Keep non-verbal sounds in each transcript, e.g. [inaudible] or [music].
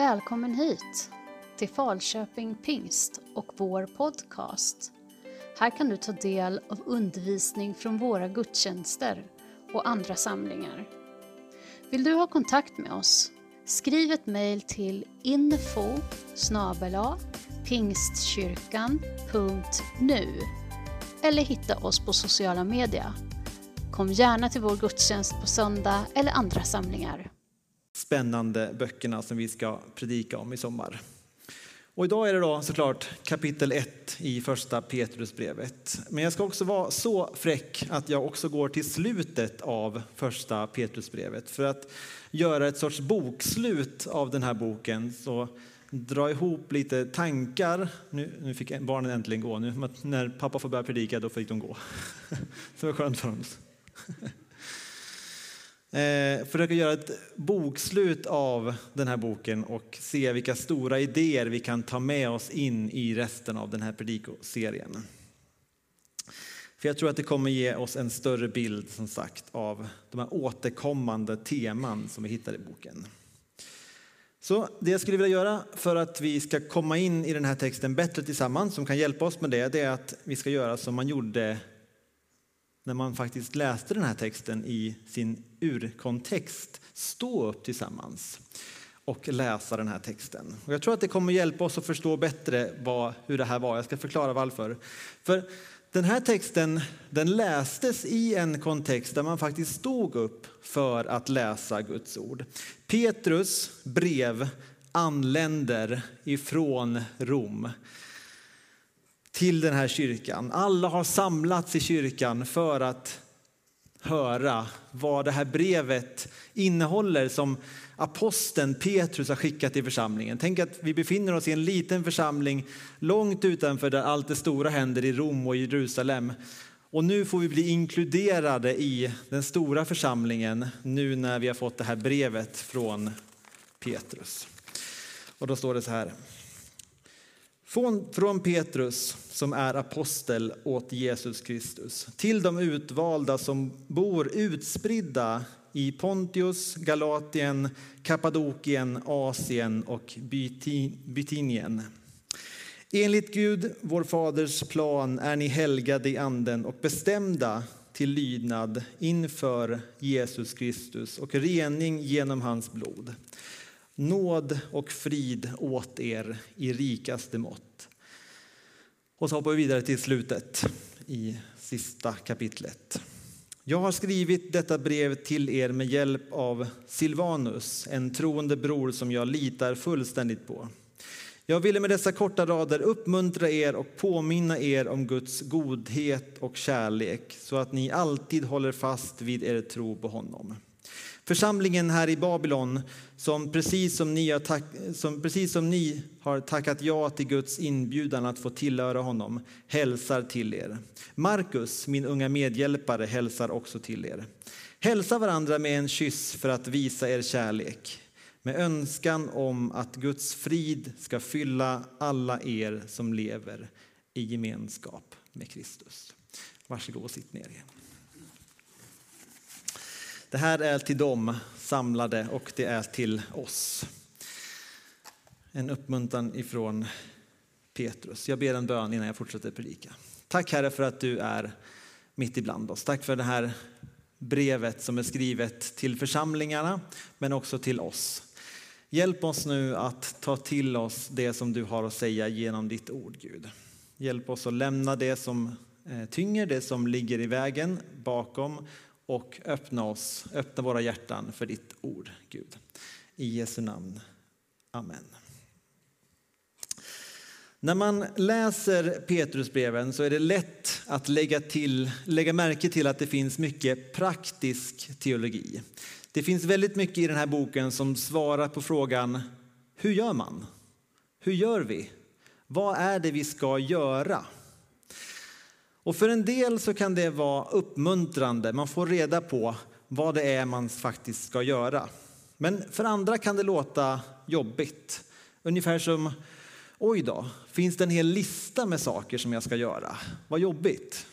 Välkommen hit till Falköping Pingst och vår podcast. Här kan du ta del av undervisning från våra gudstjänster och andra samlingar. Vill du ha kontakt med oss? Skriv ett mejl till info pingstkyrkan.nu eller hitta oss på sociala medier. Kom gärna till vår gudstjänst på söndag eller andra samlingar. Spännande böckerna som vi ska predika om i sommar. Och idag är det då såklart kapitel 1 i första Petrusbrevet. Men jag ska också vara så fräck att jag också går till slutet av första Petrusbrevet för att göra ett sorts bokslut av den här boken. Så dra ihop lite tankar. Nu, nu fick barnen äntligen gå. Nu, när pappa får börja predika, då fick de gå. [laughs] Det var skönt för oss. Eh, försöka göra ett bokslut av den här boken och se vilka stora idéer vi kan ta med oss in i resten av den här predikoserien. För jag tror att det kommer ge oss en större bild som sagt av de här återkommande teman som vi hittar i boken. Så det jag skulle vilja göra för att vi ska komma in i den här texten bättre tillsammans, som kan hjälpa oss med det, det är att vi ska göra som man gjorde när man faktiskt läste den här texten i sin urkontext, stå upp tillsammans och läsa den här texten. Och jag tror att det kommer hjälpa oss att förstå bättre vad, hur det här var. Jag ska förklara varför. För den här texten den lästes i en kontext där man faktiskt stod upp för att läsa Guds ord. Petrus brev anländer ifrån Rom till den här kyrkan. Alla har samlats i kyrkan för att höra vad det här brevet innehåller som aposteln Petrus har skickat till församlingen. Tänk att vi befinner oss i en liten församling långt utanför där allt det stora händer i Rom och Jerusalem. Och nu får vi bli inkluderade i den stora församlingen nu när vi har fått det här brevet från Petrus. Och då står det så här. Från, Petrus, som är apostel åt Jesus Kristus, till de utvalda som bor utspridda i Pontius, Galatien, Kappadokien, Asien och Bytinien. Enligt Gud, vår faders plan, är ni helgade i anden och bestämda till lydnad inför Jesus Kristus och rening genom hans blod nåd och frid åt er i rikaste mått. Och så hoppar vi vidare till slutet i sista kapitlet. Jag har skrivit detta brev till er med hjälp av Silvanus, en troende bror som jag litar fullständigt på. Jag ville med dessa korta rader uppmuntra er och påminna er om Guds godhet och kärlek så att ni alltid håller fast vid er tro på honom. Församlingen här i Babylon, som precis som, ni har tack, som precis som ni har tackat ja till Guds inbjudan att få tillhöra honom, hälsar till er. Markus, min unga medhjälpare, hälsar också till er. Hälsa varandra med en kyss för att visa er kärlek med önskan om att Guds frid ska fylla alla er som lever i gemenskap med Kristus. Varsågod och sitt ner igen. Det här är till dem samlade och det är till oss. En uppmuntran ifrån Petrus. Jag ber en bön innan jag fortsätter predika. Tack Herre för att du är mitt ibland oss. Tack för det här brevet som är skrivet till församlingarna men också till oss. Hjälp oss nu att ta till oss det som du har att säga genom ditt ord Gud. Hjälp oss att lämna det som eh, tynger, det som ligger i vägen bakom och öppna oss, öppna våra hjärtan för ditt ord, Gud. I Jesu namn. Amen. När man läser Petrusbreven så är det lätt att lägga, till, lägga märke till att det finns mycket praktisk teologi. Det finns väldigt mycket i den här boken som svarar på frågan hur gör man? Hur gör vi? Vad är det vi ska göra? Och för en del så kan det vara uppmuntrande. Man får reda på vad det är man faktiskt ska göra. Men för andra kan det låta jobbigt. Ungefär som, oj då, finns det en hel lista med saker som jag ska göra? Vad jobbigt.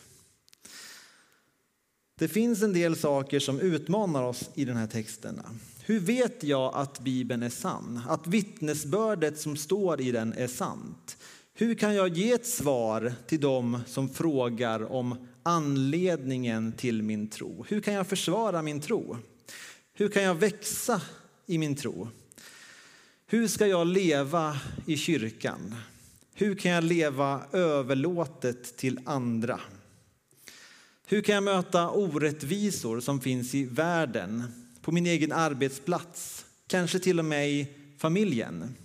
Det finns en del saker som utmanar oss i den här texten. Hur vet jag att Bibeln är sann? Att vittnesbördet som står i den är sant? Hur kan jag ge ett svar till dem som frågar om anledningen till min tro? Hur kan jag försvara min tro? Hur kan jag växa i min tro? Hur ska jag leva i kyrkan? Hur kan jag leva överlåtet till andra? Hur kan jag möta orättvisor som finns i världen, på min egen arbetsplats, kanske till och med i familjen?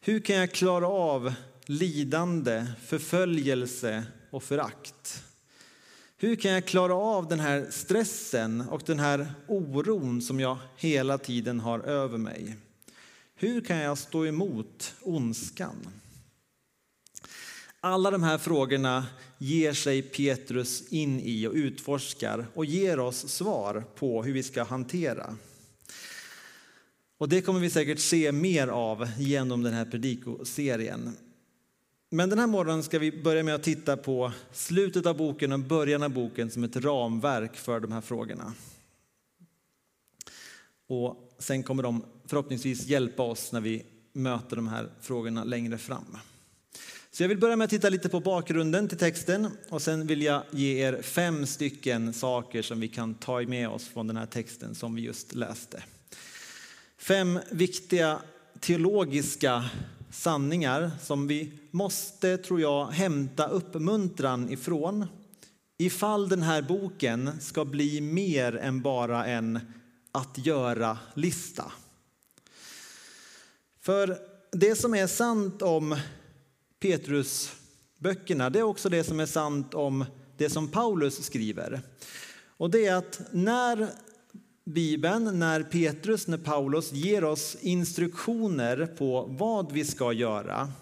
Hur kan jag klara av lidande, förföljelse och förakt? Hur kan jag klara av den här stressen och den här oron som jag hela tiden har över mig? Hur kan jag stå emot ondskan? Alla de här frågorna ger sig Petrus in i och utforskar och ger oss svar på hur vi ska hantera. Och det kommer vi säkert se mer av genom den här predikoserien. Men den här morgonen ska vi börja med att titta på slutet av boken och början av boken som ett ramverk för de här frågorna. Och sen kommer de förhoppningsvis hjälpa oss när vi möter de här frågorna längre fram. Så jag vill börja med att titta lite på bakgrunden till texten och sen vill jag ge er fem stycken saker som vi kan ta med oss från den här texten som vi just läste. Fem viktiga teologiska sanningar som vi måste, tror jag, hämta uppmuntran ifrån ifall den här boken ska bli mer än bara en att göra-lista. För det som är sant om Petrusböckerna, det är också det som är sant om det som Paulus skriver. Och det är att när Bibeln, när Petrus, när Paulus ger oss instruktioner på vad vi ska göra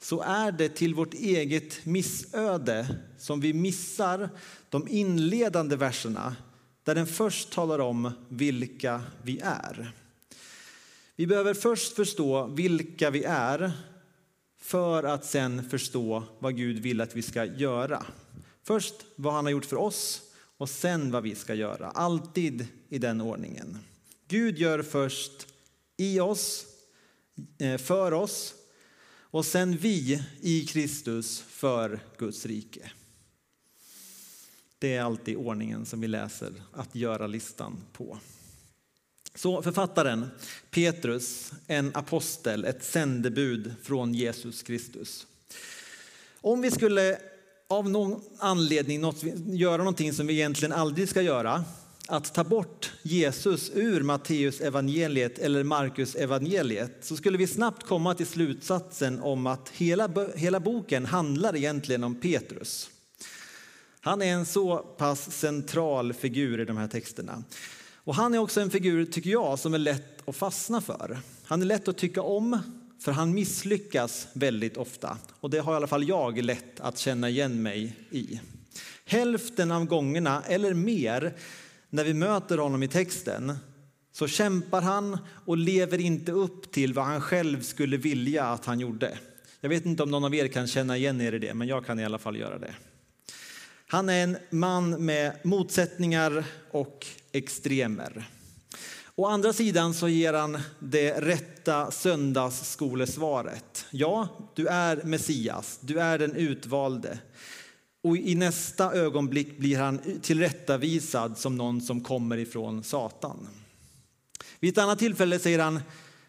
så är det till vårt eget missöde som vi missar de inledande verserna där den först talar om vilka vi är. Vi behöver först förstå vilka vi är för att sen förstå vad Gud vill att vi ska göra. Först vad han har gjort för oss och sen vad vi ska göra. Alltid i den ordningen. Gud gör först i oss, eh, för oss och sen vi i Kristus för Guds rike. Det är alltid ordningen som vi läser att göra-listan på. Så författaren Petrus, en apostel, ett sändebud från Jesus Kristus. Om vi skulle av någon anledning något, göra någonting som vi egentligen aldrig ska göra, att ta bort Jesus ur Matteus evangeliet eller Markus evangeliet så skulle vi snabbt komma till slutsatsen om att hela, hela boken handlar egentligen om Petrus. Han är en så pass central figur i de här texterna. Och han är också en figur, tycker jag, som är lätt att fastna för. Han är lätt att tycka om, för han misslyckas väldigt ofta. Och det har i alla fall jag lätt att känna igen mig i. Hälften av gångerna, eller mer, när vi möter honom i texten så kämpar han och lever inte upp till vad han själv skulle vilja att han gjorde. Jag vet inte om någon av er kan känna igen er i det, men jag kan i alla fall göra det. Han är en man med motsättningar och extremer. Å andra sidan så ger han det rätta söndagsskolesvaret. Ja, du är Messias, du är den utvalde. Och i nästa ögonblick blir han tillrättavisad som någon som kommer ifrån Satan. Vid ett annat tillfälle säger han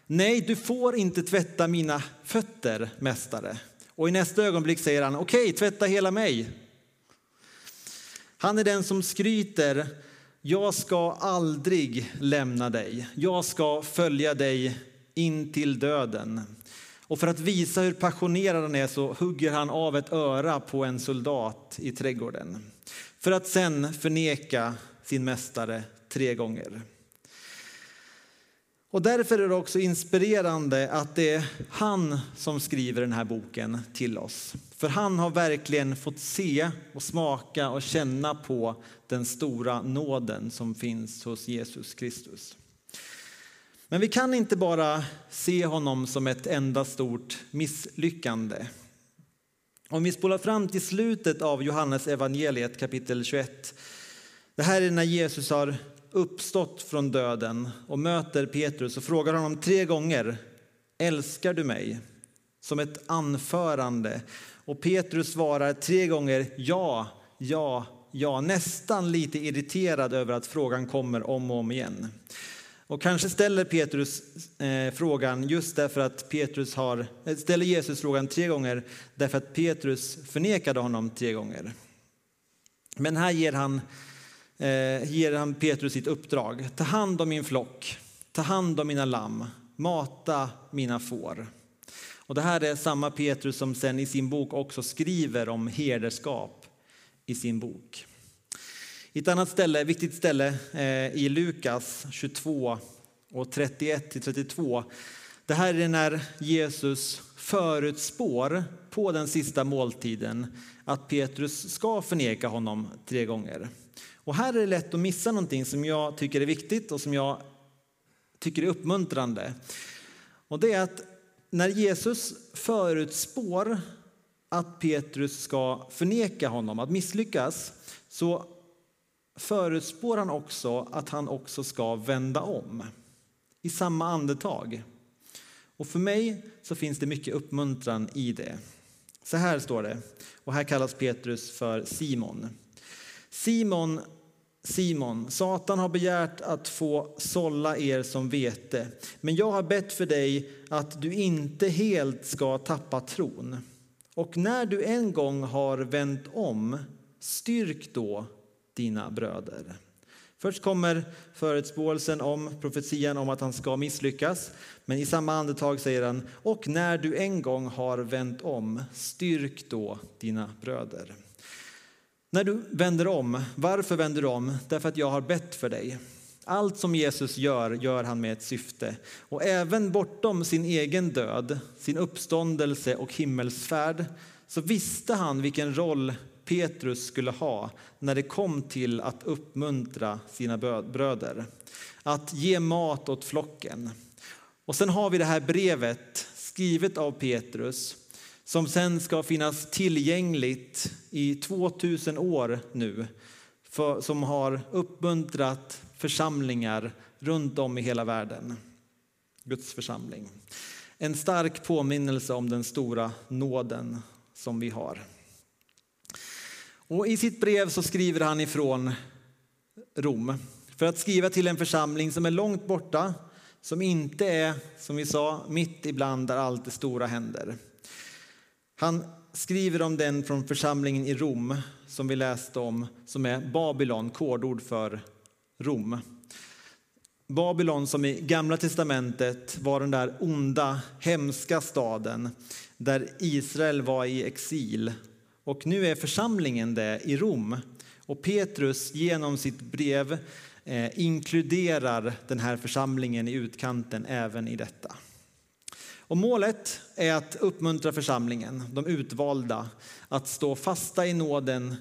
Nej, du får inte tvätta mina fötter, mästare. Och i nästa ögonblick säger han okej, tvätta hela mig. Han är den som skryter jag ska aldrig lämna dig. Jag ska följa dig in till döden. Och för att visa hur passionerad han är så hugger han av ett öra på en soldat i trädgården. För att sen förneka sin mästare tre gånger. Och därför är det också inspirerande att det är han som skriver den här boken till oss. För han har verkligen fått se och smaka och känna på den stora nåden som finns hos Jesus Kristus. Men vi kan inte bara se honom som ett enda stort misslyckande. Om vi spolar fram till slutet av Johannes evangeliet kapitel 21 Det här är när Jesus har uppstått från döden och möter Petrus och frågar honom tre gånger Älskar du mig? Som ett anförande. Och Petrus svarar tre gånger ja, ja, ja. Nästan lite irriterad över att frågan kommer om och om igen. Och kanske ställer Petrus eh, frågan just därför att Petrus har, eh, ställer Jesus frågan tre gånger därför att Petrus förnekade honom tre gånger. Men här ger han, eh, Eh, ger han Petrus sitt uppdrag. Ta hand om min flock, ta hand om mina lamm, mata mina får. Och det här är samma Petrus som sen i sin bok också skriver om herdeskap i sin bok. I ett annat ställe, viktigt ställe eh, i Lukas 22 och 31 32. Det här är när Jesus förutspår på den sista måltiden att Petrus ska förneka honom tre gånger. Och här är det lätt att missa någonting som jag tycker är viktigt och som jag tycker är uppmuntrande. Och det är att när Jesus förutspår att Petrus ska förneka honom, att misslyckas, så förutspår han också att han också ska vända om i samma andetag. Och för mig så finns det mycket uppmuntran i det. Så här står det, och här kallas Petrus för Simon. Simon, Simon, Satan har begärt att få sålla er som vete, men jag har bett för dig att du inte helt ska tappa tron. Och när du en gång har vänt om, styrk då dina bröder. Först kommer förutspåelsen om profetian om att han ska misslyckas. Men i samma andetag säger han, och när du en gång har vänt om, styrk då dina bröder. När du vänder om, varför vänder du om? Därför att jag har bett för dig. Allt som Jesus gör, gör han med ett syfte. Och även bortom sin egen död, sin uppståndelse och himmelsfärd, så visste han vilken roll Petrus skulle ha när det kom till att uppmuntra sina bröder. Att ge mat åt flocken. Och sen har vi det här brevet skrivet av Petrus som sen ska finnas tillgängligt i 2000 år nu för, som har uppmuntrat församlingar runt om i hela världen. Guds församling. En stark påminnelse om den stora nåden som vi har. Och I sitt brev så skriver han ifrån Rom för att skriva till en församling som är långt borta, som inte är, som vi sa, mitt ibland där allt det stora händer. Han skriver om den från församlingen i Rom som vi läste om, som är Babylon, kodord för Rom. Babylon som i Gamla testamentet var den där onda, hemska staden där Israel var i exil och nu är församlingen det i Rom. Och Petrus genom sitt brev eh, inkluderar den här församlingen i utkanten även i detta. Och målet är att uppmuntra församlingen, de utvalda, att stå fasta i nåden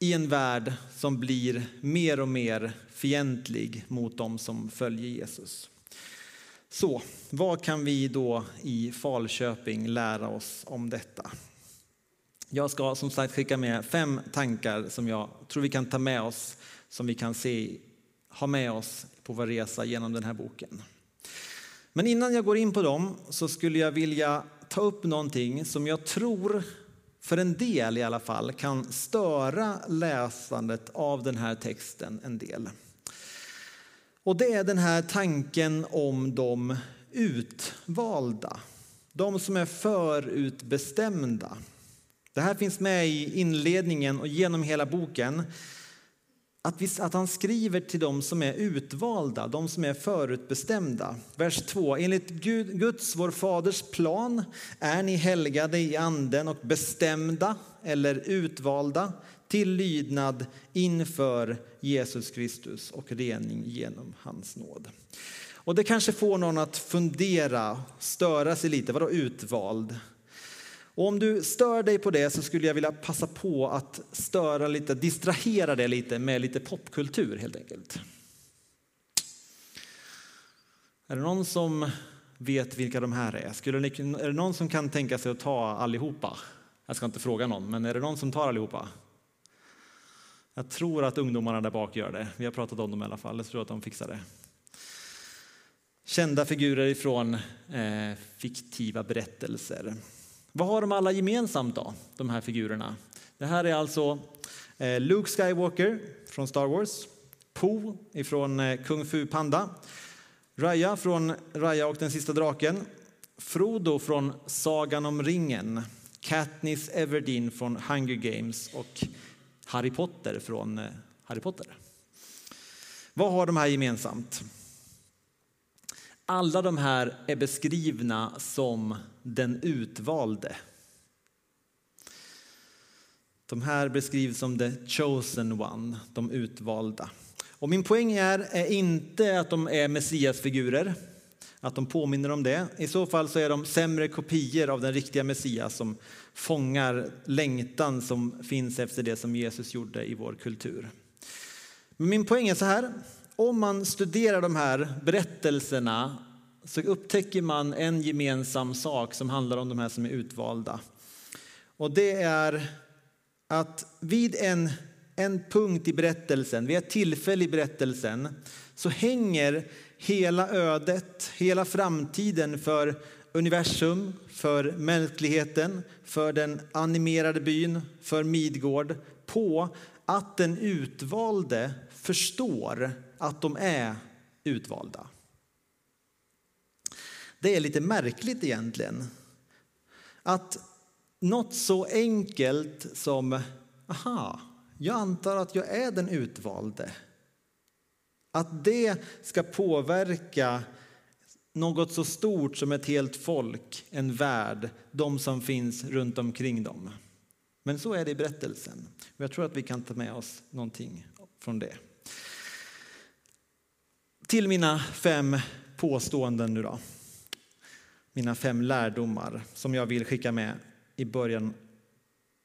i en värld som blir mer och mer fientlig mot dem som följer Jesus. Så vad kan vi då i Falköping lära oss om detta? Jag ska som sagt skicka med fem tankar som jag tror vi kan ta med oss, som vi kan se, ha med oss på vår resa genom den här boken. Men innan jag går in på dem så skulle jag vilja ta upp någonting som jag tror, för en del i alla fall, kan störa läsandet av den här texten en del. Och det är den här tanken om de utvalda, de som är förutbestämda. Det här finns med i inledningen och genom hela boken. Att, vi, att han skriver till dem som är utvalda, de som är förutbestämda. Vers 2. Enligt Gud, Guds, vår faders plan, är ni helgade i anden och bestämda eller utvalda till lydnad inför Jesus Kristus och rening genom hans nåd. Och det kanske får någon att fundera, störa sig lite. Vadå utvald? Och om du stör dig på det så skulle jag vilja passa på att störa lite, distrahera dig lite med lite popkultur helt enkelt. Är det någon som vet vilka de här är? Skulle ni, är det någon som kan tänka sig att ta allihopa? Jag ska inte fråga någon, men är det någon som tar allihopa? Jag tror att ungdomarna där bak gör det. Vi har pratat om dem i alla fall. Jag tror att de fixar det. Kända figurer ifrån eh, fiktiva berättelser. Vad har de alla gemensamt då, de här figurerna? Det här är alltså eh, Luke Skywalker från Star Wars, Po från eh, Kung Fu Panda, Raya från Raya och den sista draken, Frodo från Sagan om ringen, Katniss Everdeen från Hunger Games och Harry Potter från eh, Harry Potter. Vad har de här gemensamt? Alla de här är beskrivna som den utvalde. De här beskrivs som the chosen one, de utvalda. Och min poäng är, är inte att de är Messiasfigurer, att de påminner om det. I så fall så är de sämre kopior av den riktiga Messias som fångar längtan som finns efter det som Jesus gjorde i vår kultur. Men min poäng är så här, om man studerar de här berättelserna så upptäcker man en gemensam sak som handlar om de här som är utvalda. Och det är att vid en, en punkt i berättelsen, vid ett tillfälle i berättelsen, så hänger hela ödet, hela framtiden för universum, för mänskligheten, för den animerade byn, för Midgård på att den utvalde förstår att de är utvalda. Det är lite märkligt egentligen. Att något så enkelt som, aha, jag antar att jag är den utvalde. Att det ska påverka något så stort som ett helt folk, en värld, de som finns runt omkring dem. Men så är det i berättelsen. Jag tror att vi kan ta med oss någonting från det. Till mina fem påståenden nu då. Mina fem lärdomar som jag vill skicka med i början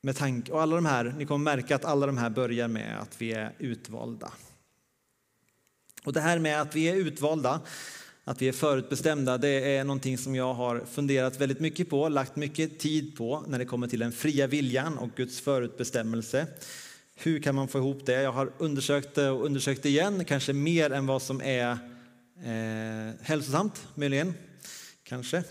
med tanke, och alla de här, ni kommer märka att alla de här börjar med att vi är utvalda. Och det här med att vi är utvalda, att vi är förutbestämda, det är någonting som jag har funderat väldigt mycket på, lagt mycket tid på när det kommer till den fria viljan och Guds förutbestämmelse. Hur kan man få ihop det? Jag har undersökt det och undersökt det igen, kanske mer än vad som är eh, hälsosamt, möjligen. Kanske.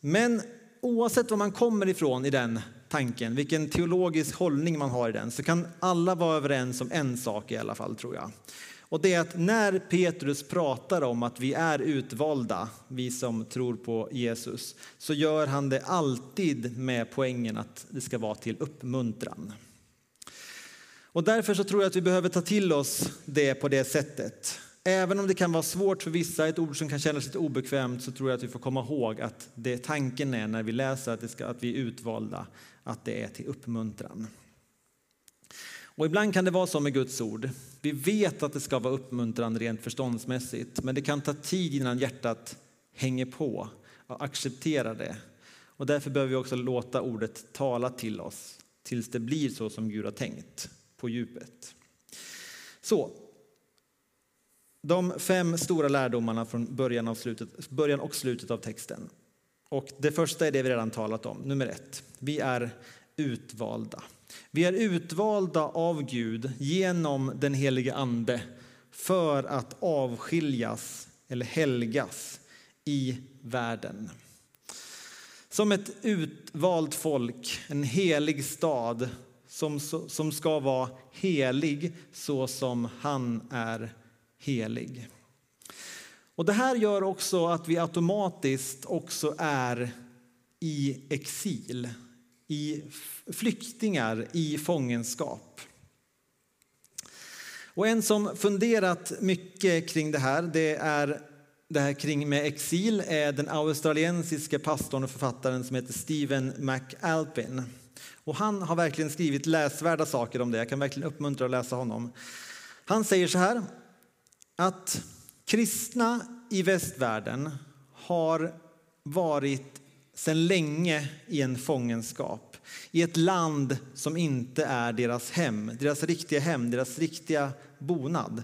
Men oavsett var man kommer ifrån i den tanken, vilken teologisk hållning man har i den, så kan alla vara överens om en sak i alla fall, tror jag. Och det är att när Petrus pratar om att vi är utvalda, vi som tror på Jesus, så gör han det alltid med poängen att det ska vara till uppmuntran. Och därför så tror jag att vi behöver ta till oss det på det sättet. Även om det kan vara svårt för vissa, ett ord som kan kännas lite obekvämt, så tror jag att vi får komma ihåg att det tanken är när vi läser att, det ska, att vi är utvalda, att det är till uppmuntran. Och ibland kan det vara så med Guds ord. Vi vet att det ska vara uppmuntran rent förståndsmässigt, men det kan ta tid innan hjärtat hänger på och accepterar det. Och därför behöver vi också låta ordet tala till oss tills det blir så som Gud har tänkt på djupet. Så, de fem stora lärdomarna från början, av slutet, början och slutet av texten. Och det första är det vi redan talat om, nummer ett. Vi är utvalda. Vi är utvalda av Gud genom den helige Ande för att avskiljas eller helgas i världen. Som ett utvalt folk, en helig stad som, som ska vara helig så som han är helig. Och Det här gör också att vi automatiskt också är i exil, i flyktingar i fångenskap. Och en som funderat mycket kring det här, det är det här kring med exil, är den australiensiske pastorn och författaren som heter Stephen McAlpin. Och han har verkligen skrivit läsvärda saker om det. Jag kan verkligen uppmuntra att läsa honom. Han säger så här att kristna i västvärlden har varit sedan länge i en fångenskap i ett land som inte är deras hem, deras riktiga hem, deras riktiga bonad.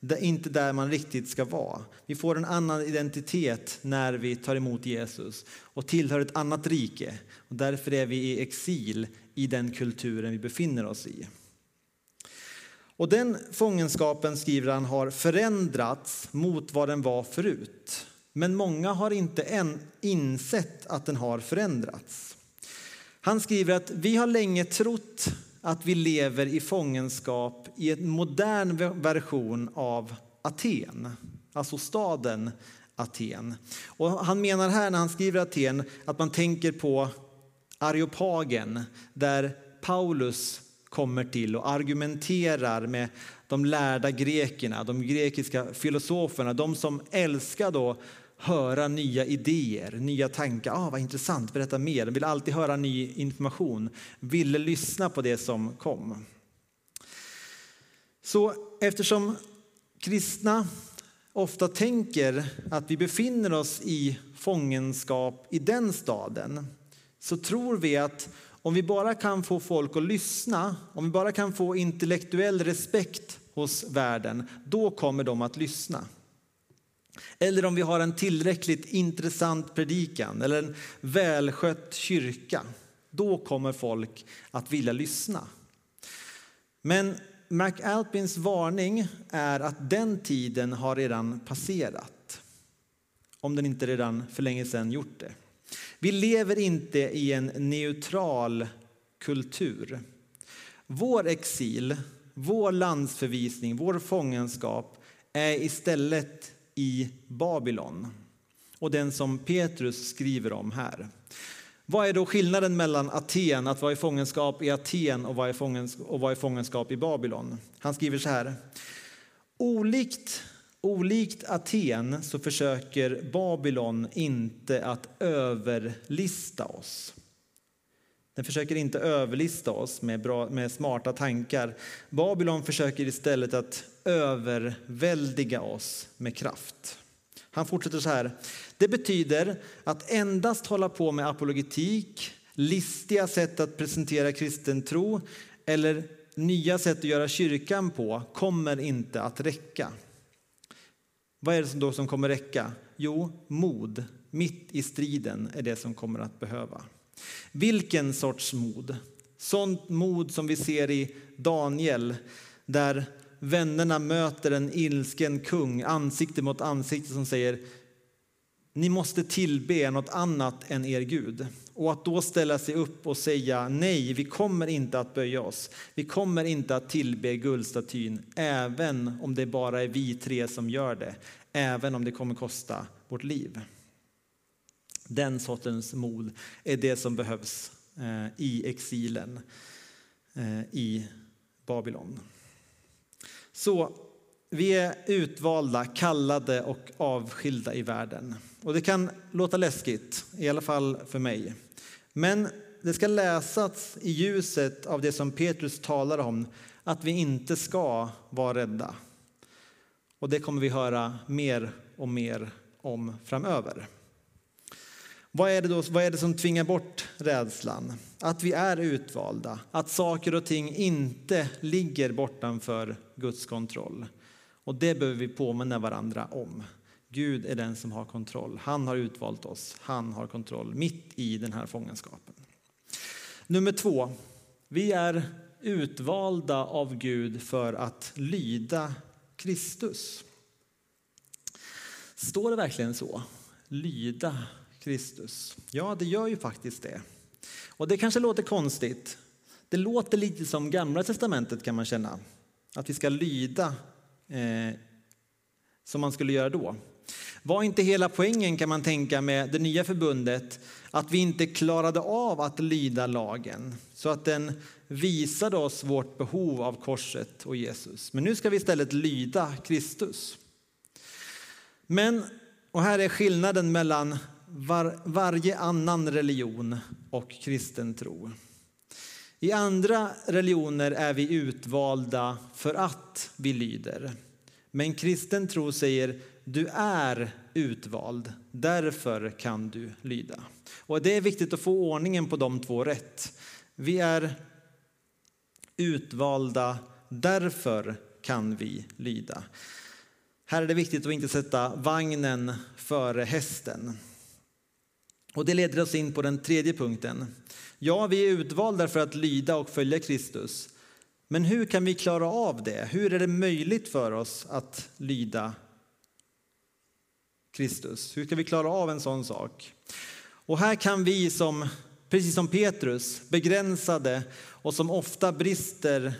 Det inte där man riktigt ska vara. Vi får en annan identitet när vi tar emot Jesus och tillhör ett annat rike. Och därför är vi i exil i den kulturen vi befinner oss i. Och den fångenskapen, skriver han, har förändrats mot vad den var förut. Men många har inte än insett att den har förändrats. Han skriver att vi har länge trott att vi lever i fångenskap i en modern version av Aten, alltså staden Aten. Och han menar här när han skriver Aten att man tänker på Areopagen där Paulus kommer till och argumenterar med de lärda grekerna, de grekiska filosoferna, de som älskar då höra nya idéer, nya tankar. Ah, vad intressant, berätta mer. De ville alltid höra ny information, ville lyssna på det som kom. Så eftersom kristna ofta tänker att vi befinner oss i fångenskap i den staden så tror vi att om vi bara kan få folk att lyssna, om vi bara kan få intellektuell respekt hos världen, då kommer de att lyssna. Eller om vi har en tillräckligt intressant predikan eller en välskött kyrka, då kommer folk att vilja lyssna. Men McAlpins varning är att den tiden har redan passerat. Om den inte redan för länge sedan gjort det. Vi lever inte i en neutral kultur. Vår exil, vår landsförvisning, vår fångenskap är istället i Babylon och den som Petrus skriver om här. Vad är då skillnaden mellan Aten, att vara i fångenskap i Aten och vara i fångenskap, och vara i, fångenskap i Babylon? Han skriver så här. Olikt, olikt Aten så försöker Babylon inte att överlista oss. Den försöker inte överlista oss med, bra, med smarta tankar. Babylon försöker istället att överväldiga oss med kraft. Han fortsätter så här. Det betyder att endast hålla på med apologetik, listiga sätt att presentera kristen tro eller nya sätt att göra kyrkan på kommer inte att räcka. Vad är det då som kommer räcka? Jo, mod mitt i striden är det som kommer att behöva. Vilken sorts mod? Sånt mod som vi ser i Daniel där vännerna möter en ilsken kung ansikte mot ansikte som säger ni måste tillbe något annat än er Gud. Och att då ställa sig upp och säga nej, vi kommer inte att böja oss. Vi kommer inte att tillbe guldstatyn, även om det bara är vi tre som gör det. Även om det kommer kosta vårt liv. Den sortens mod är det som behövs eh, i exilen eh, i Babylon. Så vi är utvalda, kallade och avskilda i världen. Och det kan låta läskigt, i alla fall för mig. Men det ska läsas i ljuset av det som Petrus talar om, att vi inte ska vara rädda. Och det kommer vi höra mer och mer om framöver. Vad är, det då, vad är det som tvingar bort rädslan? Att vi är utvalda, att saker och ting inte ligger bortanför Guds kontroll. Och det behöver vi påminna varandra om. Gud är den som har kontroll. Han har utvalt oss. Han har kontroll mitt i den här fångenskapen. Nummer två. Vi är utvalda av Gud för att lyda Kristus. Står det verkligen så? Lyda Kristus. Ja, det gör ju faktiskt det. Och det kanske låter konstigt. Det låter lite som Gamla testamentet kan man känna. Att vi ska lyda eh, som man skulle göra då. Var inte hela poängen kan man tänka med det nya förbundet att vi inte klarade av att lyda lagen så att den visade oss vårt behov av korset och Jesus. Men nu ska vi istället lyda Kristus. Men, och här är skillnaden mellan var, varje annan religion och kristen tro. I andra religioner är vi utvalda för att vi lyder. Men kristen tro säger du är utvald, därför kan du lyda. Och Det är viktigt att få ordningen på de två rätt. Vi är utvalda, därför kan vi lyda. Här är det viktigt att inte sätta vagnen före hästen. Och Det leder oss in på den tredje punkten. Ja, vi är utvalda för att lyda och följa Kristus. Men hur kan vi klara av det? Hur är det möjligt för oss att lyda Kristus? Hur ska vi klara av en sån sak? Och här kan vi som, precis som Petrus, begränsade och som ofta brister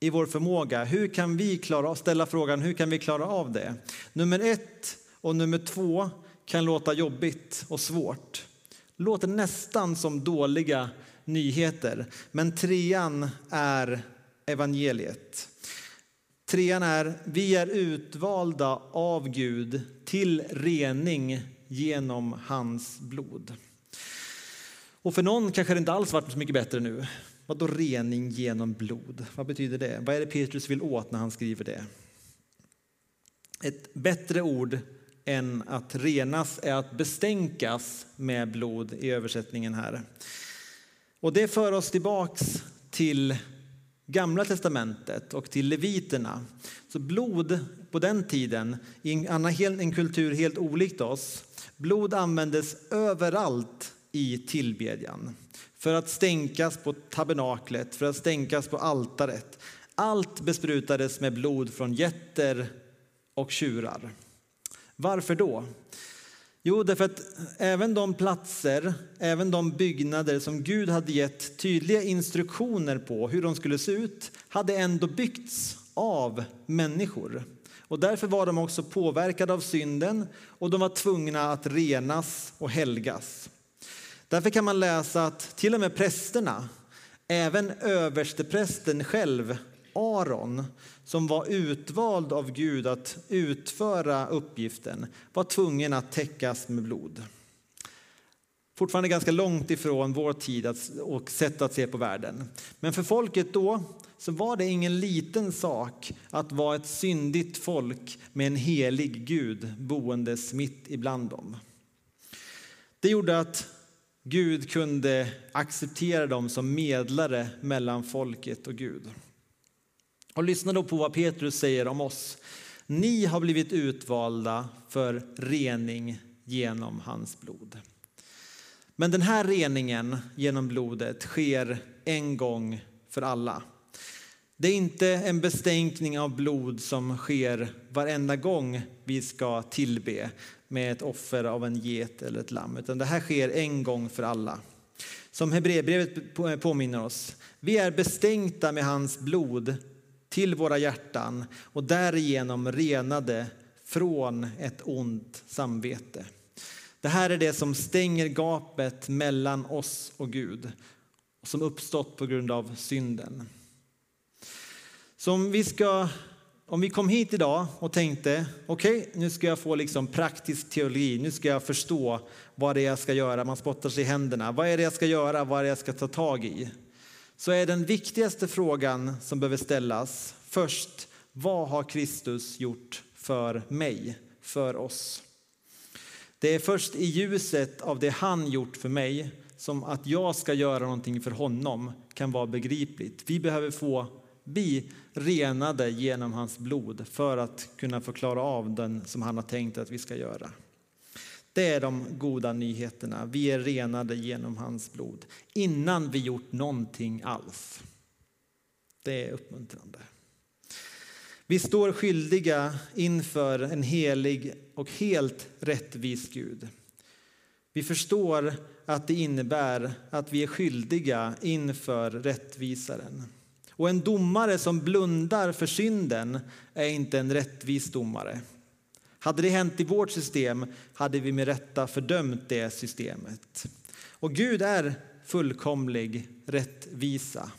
i vår förmåga. Hur kan vi klara, ställa frågan hur kan vi klara av det? Nummer ett och nummer två kan låta jobbigt och svårt. Låter nästan som dåliga nyheter. Men trean är evangeliet. Trean är vi är utvalda av Gud till rening genom hans blod. Och för någon kanske det inte alls varit så mycket bättre nu. Vad då rening genom blod? Vad betyder det? Vad är det Petrus vill åt när han skriver det? Ett bättre ord än att renas är att bestänkas med blod i översättningen här. Och det för oss tillbaks till Gamla testamentet och till leviterna. Så blod på den tiden, i en, en kultur helt olikt oss, blod användes överallt i tillbedjan. För att stänkas på tabernaklet, för att stänkas på altaret. Allt besprutades med blod från getter och tjurar. Varför då? Jo, därför att även de platser, även de byggnader som Gud hade gett tydliga instruktioner på hur de skulle se ut, hade ändå byggts av människor. Och därför var de också påverkade av synden och de var tvungna att renas och helgas. Därför kan man läsa att till och med prästerna, även översteprästen själv, Aron, som var utvald av Gud att utföra uppgiften, var tvungen att täckas med blod. Fortfarande ganska långt ifrån vår tid och sätt att se på världen. Men för folket då så var det ingen liten sak att vara ett syndigt folk med en helig Gud boendes mitt ibland dem. Det gjorde att Gud kunde acceptera dem som medlare mellan folket och Gud. Och lyssna då på vad Petrus säger om oss. Ni har blivit utvalda för rening genom hans blod. Men den här reningen genom blodet sker en gång för alla. Det är inte en bestänkning av blod som sker varenda gång vi ska tillbe med ett offer av en get eller ett lamm, utan det här sker en gång för alla. Som Hebreerbrevet påminner oss, vi är bestänkta med hans blod till våra hjärtan och därigenom renade från ett ont samvete. Det här är det som stänger gapet mellan oss och Gud som uppstått på grund av synden. Så om vi, ska, om vi kom hit idag och tänkte okej, okay, nu ska jag få liksom praktisk teologi, nu ska jag förstå vad det är jag ska göra, man spottar sig i händerna. Vad är det jag ska göra, vad är det jag ska ta tag i? Så är den viktigaste frågan som behöver ställas först, vad har Kristus gjort för mig, för oss? Det är först i ljuset av det han gjort för mig som att jag ska göra någonting för honom kan vara begripligt. Vi behöver få bli renade genom hans blod för att kunna få klara av den som han har tänkt att vi ska göra. Det är de goda nyheterna. Vi är renade genom hans blod innan vi gjort någonting alls. Det är uppmuntrande. Vi står skyldiga inför en helig och helt rättvis Gud. Vi förstår att det innebär att vi är skyldiga inför rättvisaren. Och en domare som blundar för synden är inte en rättvis domare. Hade det hänt i vårt system hade vi med rätta fördömt det systemet. Och Gud är fullkomlig rättvisa.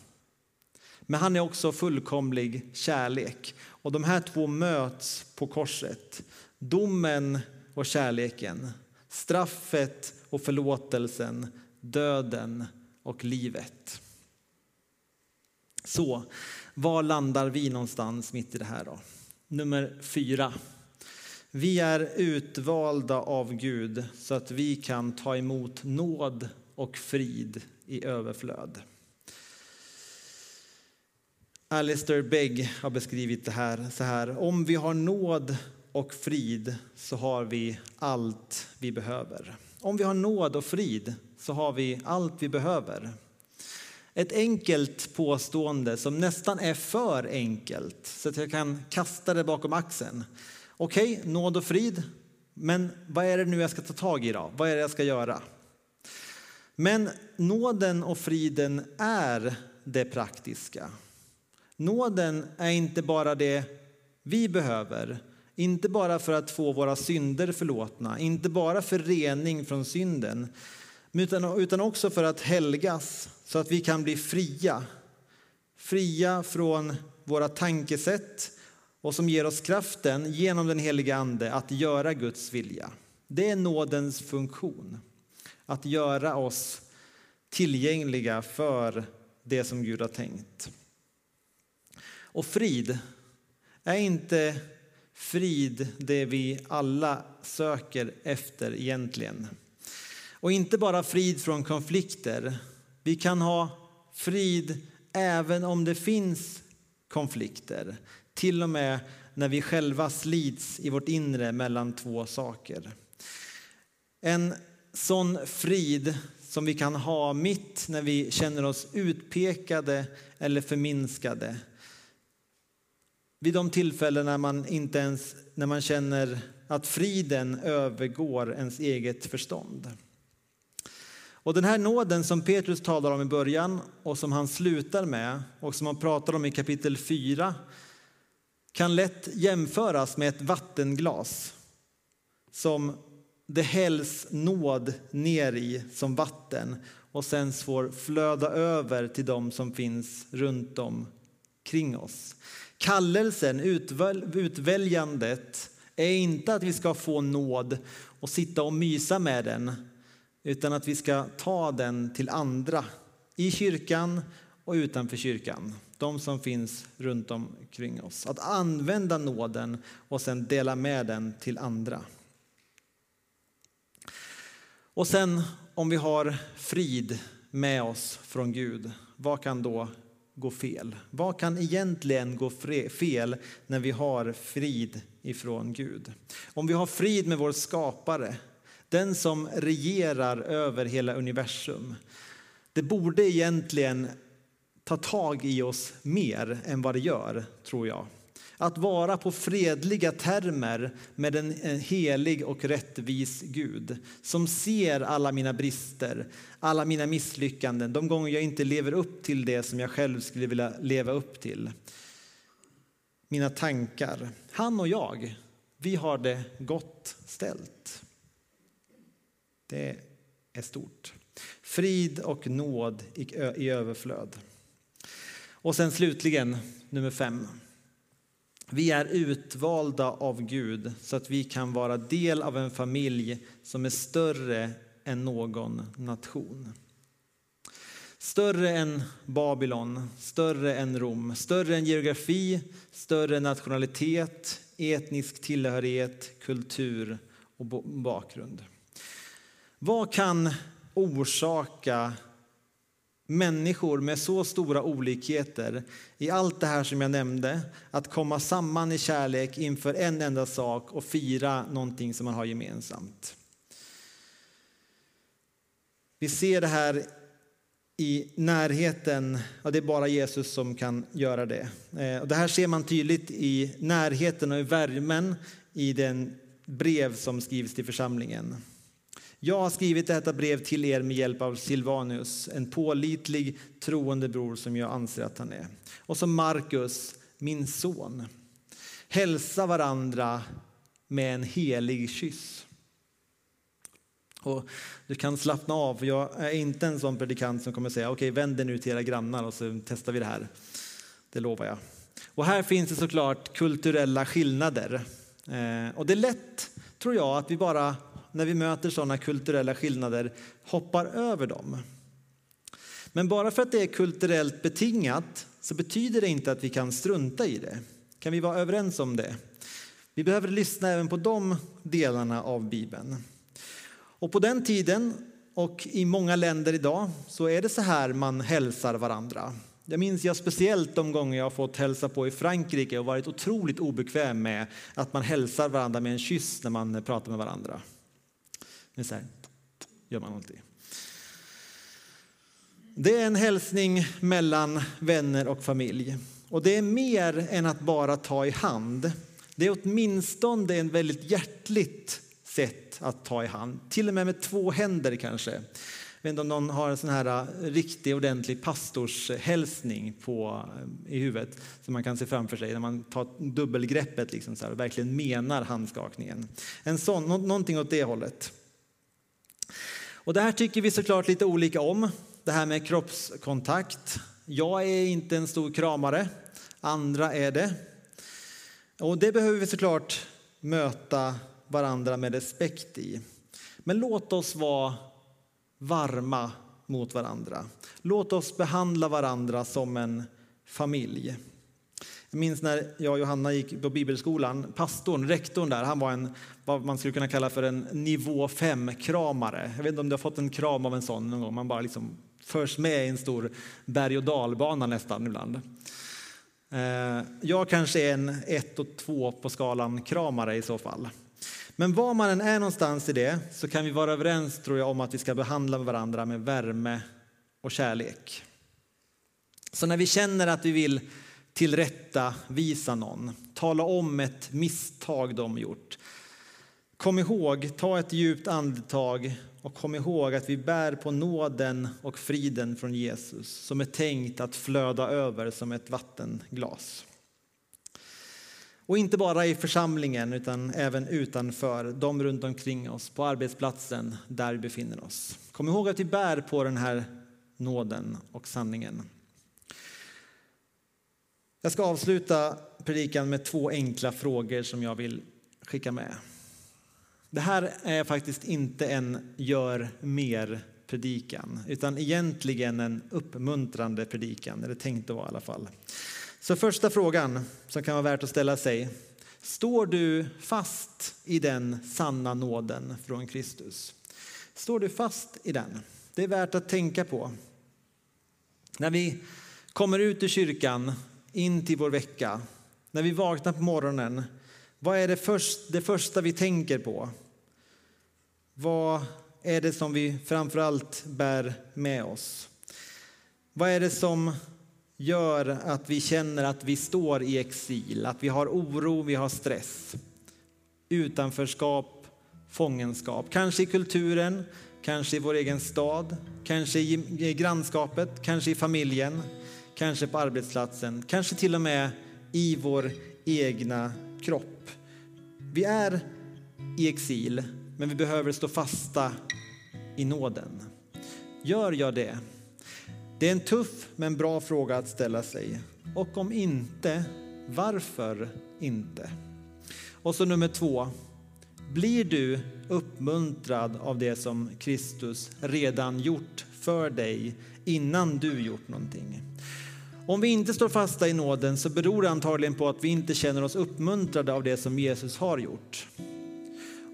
Men han är också fullkomlig kärlek. Och de här två möts på korset. Domen och kärleken. Straffet och förlåtelsen. Döden och livet. Så, var landar vi någonstans mitt i det här då? Nummer fyra. Vi är utvalda av Gud så att vi kan ta emot nåd och frid i överflöd. Alistair Begg har beskrivit det här så här. Om vi har nåd och frid så har vi allt vi behöver. Om vi har nåd och frid så har vi allt vi behöver. Ett enkelt påstående som nästan är för enkelt så att jag kan kasta det bakom axeln. Okej, okay, nåd och frid, men vad är det nu jag ska ta tag i då? Vad är det jag ska göra? Men nåden och friden är det praktiska. Nåden är inte bara det vi behöver, inte bara för att få våra synder förlåtna, inte bara för rening från synden, utan också för att helgas så att vi kan bli fria. Fria från våra tankesätt och som ger oss kraften genom den heliga Ande att göra Guds vilja. Det är nådens funktion, att göra oss tillgängliga för det som Gud har tänkt. Och frid är inte frid det vi alla söker efter egentligen. Och inte bara frid från konflikter. Vi kan ha frid även om det finns konflikter. Till och med när vi själva slits i vårt inre mellan två saker. En sån frid som vi kan ha mitt när vi känner oss utpekade eller förminskade. Vid de tillfällen när man, inte ens, när man känner att friden övergår ens eget förstånd. Och den här nåden som Petrus talar om i början och som han slutar med och som han pratar om i kapitel 4 kan lätt jämföras med ett vattenglas som det hälls nåd ner i som vatten och sen får flöda över till dem som finns runt omkring oss. Kallelsen, utväljandet, är inte att vi ska få nåd och sitta och mysa med den utan att vi ska ta den till andra i kyrkan och utanför kyrkan. De som finns runt omkring oss. Att använda nåden och sen dela med den till andra. Och sen om vi har frid med oss från Gud, vad kan då gå fel? Vad kan egentligen gå fel när vi har frid ifrån Gud? Om vi har frid med vår skapare, den som regerar över hela universum. Det borde egentligen ta tag i oss mer än vad det gör, tror jag. Att vara på fredliga termer med en helig och rättvis Gud som ser alla mina brister, alla mina misslyckanden, de gånger jag inte lever upp till det som jag själv skulle vilja leva upp till. Mina tankar. Han och jag, vi har det gott ställt. Det är stort. Frid och nåd i överflöd. Och sen slutligen nummer fem. Vi är utvalda av Gud så att vi kan vara del av en familj som är större än någon nation. Större än Babylon, större än Rom, större än geografi, större nationalitet, etnisk tillhörighet, kultur och bakgrund. Vad kan orsaka människor med så stora olikheter i allt det här som jag nämnde, att komma samman i kärlek inför en enda sak och fira någonting som man har gemensamt. Vi ser det här i närheten, och det är bara Jesus som kan göra det. Eh, och det här ser man tydligt i närheten och i värmen i den brev som skrivs till församlingen. Jag har skrivit detta brev till er med hjälp av Silvanus, en pålitlig troende bror som jag anser att han är. Och så Markus, min son. Hälsa varandra med en helig kyss. Och du kan slappna av, jag är inte en sån predikant som kommer säga okej, okay, vänd dig nu till era grannar och så testar vi det här. Det lovar jag. Och här finns det såklart kulturella skillnader. Eh, och det är lätt, tror jag, att vi bara när vi möter sådana kulturella skillnader hoppar över dem. Men bara för att det är kulturellt betingat så betyder det inte att vi kan strunta i det. Kan vi vara överens om det? Vi behöver lyssna även på de delarna av Bibeln. Och på den tiden och i många länder idag så är det så här man hälsar varandra. Jag minns jag speciellt de gånger jag har fått hälsa på i Frankrike och varit otroligt obekväm med att man hälsar varandra med en kyss när man pratar med varandra. Det är så här, gör man alltid. Det är en hälsning mellan vänner och familj. Och det är mer än att bara ta i hand. Det är åtminstone ett väldigt hjärtligt sätt att ta i hand. Till och med med två händer kanske. Jag vet inte om någon har en sån här eh, riktig ordentlig pastorshälsning på, eh, i huvudet som man kan se framför sig när man tar dubbelgreppet liksom så här, och verkligen menar handskakningen. En sån, någonting åt det hållet. Och det här tycker vi såklart lite olika om det här med kroppskontakt. Jag är inte en stor kramare, andra är det. Och det behöver vi såklart möta varandra med respekt i. Men låt oss vara varma mot varandra. Låt oss behandla varandra som en familj. Jag minns när jag och Johanna gick på bibelskolan. Pastorn, rektorn där, han var en, vad man skulle kunna kalla för en nivå 5-kramare. Jag vet inte om du har fått en kram av en sån någon gång. Man bara liksom förs med i en stor berg och dalbana nästan ibland. Eh, jag kanske är en 1 och 2 på skalan kramare i så fall. Men var man än är någonstans i det så kan vi vara överens tror jag om att vi ska behandla varandra med värme och kärlek. Så när vi känner att vi vill tillrätta visa någon, tala om ett misstag de gjort. Kom ihåg, ta ett djupt andetag och kom ihåg att vi bär på nåden och friden från Jesus som är tänkt att flöda över som ett vattenglas. Och inte bara i församlingen utan även utanför, de runt omkring oss, på arbetsplatsen där vi befinner oss. Kom ihåg att vi bär på den här nåden och sanningen. Jag ska avsluta predikan med två enkla frågor som jag vill skicka med. Det här är faktiskt inte en gör mer predikan, utan egentligen en uppmuntrande predikan, eller tänkt att vara i alla fall. Så första frågan som kan vara värt att ställa sig. Står du fast i den sanna nåden från Kristus? Står du fast i den? Det är värt att tänka på. När vi kommer ut ur kyrkan, in till vår vecka, när vi vaknar på morgonen, vad är det, först, det första vi tänker på? Vad är det som vi framför allt bär med oss? Vad är det som gör att vi känner att vi står i exil, att vi har oro, vi har stress, utanförskap, fångenskap. Kanske i kulturen, kanske i vår egen stad, kanske i grannskapet, kanske i familjen, kanske på arbetsplatsen, kanske till och med i vår egna kropp. Vi är i exil, men vi behöver stå fasta i nåden. Gör jag det? Det är en tuff men bra fråga att ställa sig. Och om inte, varför inte? Och så nummer två. Blir du uppmuntrad av det som Kristus redan gjort för dig innan du gjort någonting? Om vi inte står fasta i nåden så beror det antagligen på att vi inte känner oss uppmuntrade av det som Jesus har gjort.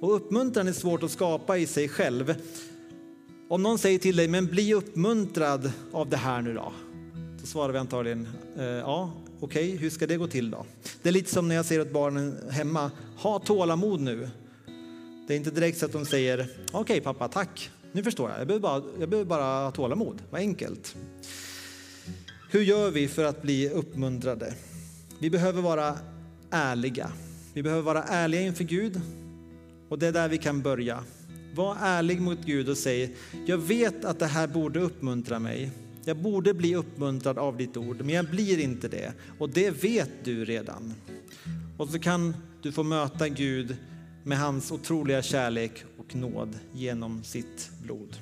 Och uppmuntran är svårt att skapa i sig själv. Om någon säger till dig, men bli uppmuntrad av det här nu då? Så svarar vi antagligen, eh, ja, okej, okay, hur ska det gå till då? Det är lite som när jag säger åt barnen hemma, ha tålamod nu. Det är inte direkt så att de säger, okej okay, pappa, tack, nu förstår jag, jag behöver, bara, jag behöver bara ha tålamod, vad enkelt. Hur gör vi för att bli uppmuntrade? Vi behöver vara ärliga. Vi behöver vara ärliga inför Gud och det är där vi kan börja. Var ärlig mot Gud och säg, jag vet att det här borde uppmuntra mig. Jag borde bli uppmuntrad av ditt ord, men jag blir inte det. Och det vet du redan. Och så kan du få möta Gud med hans otroliga kärlek och nåd genom sitt blod.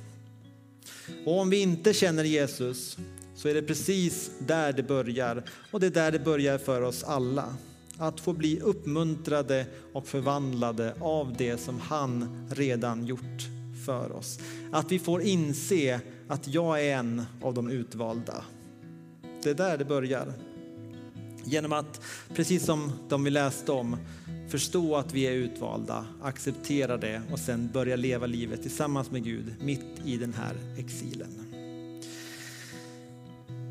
Och om vi inte känner Jesus så är det precis där det börjar. Och det är där det börjar för oss alla att få bli uppmuntrade och förvandlade av det som han redan gjort för oss. Att vi får inse att jag är en av de utvalda. Det är där det börjar. Genom att, precis som de vi läste om, förstå att vi är utvalda, acceptera det och sen börja leva livet tillsammans med Gud mitt i den här exilen.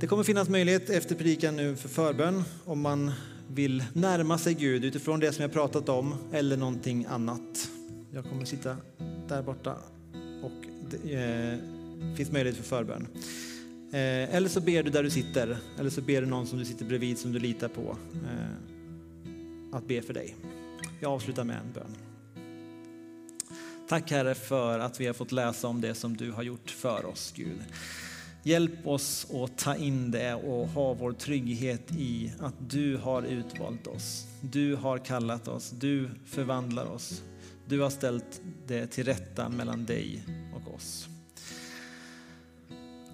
Det kommer finnas möjlighet efter predikan nu för förbön om man vill närma sig Gud utifrån det som jag pratat om eller någonting annat. Jag kommer sitta där borta och det eh, finns möjlighet för förbön. Eh, eller så ber du där du sitter, eller så ber du någon som du sitter bredvid som du litar på eh, att be för dig. Jag avslutar med en bön. Tack Herre för att vi har fått läsa om det som du har gjort för oss Gud. Hjälp oss att ta in det och ha vår trygghet i att du har utvalt oss. Du har kallat oss, du förvandlar oss. Du har ställt det till rätta mellan dig och oss.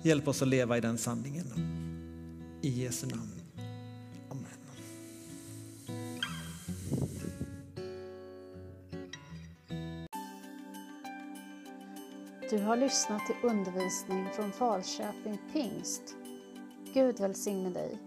Hjälp oss att leva i den sanningen. I Jesu namn. Du har lyssnat till undervisning från Falköping Pingst. Gud välsigne dig.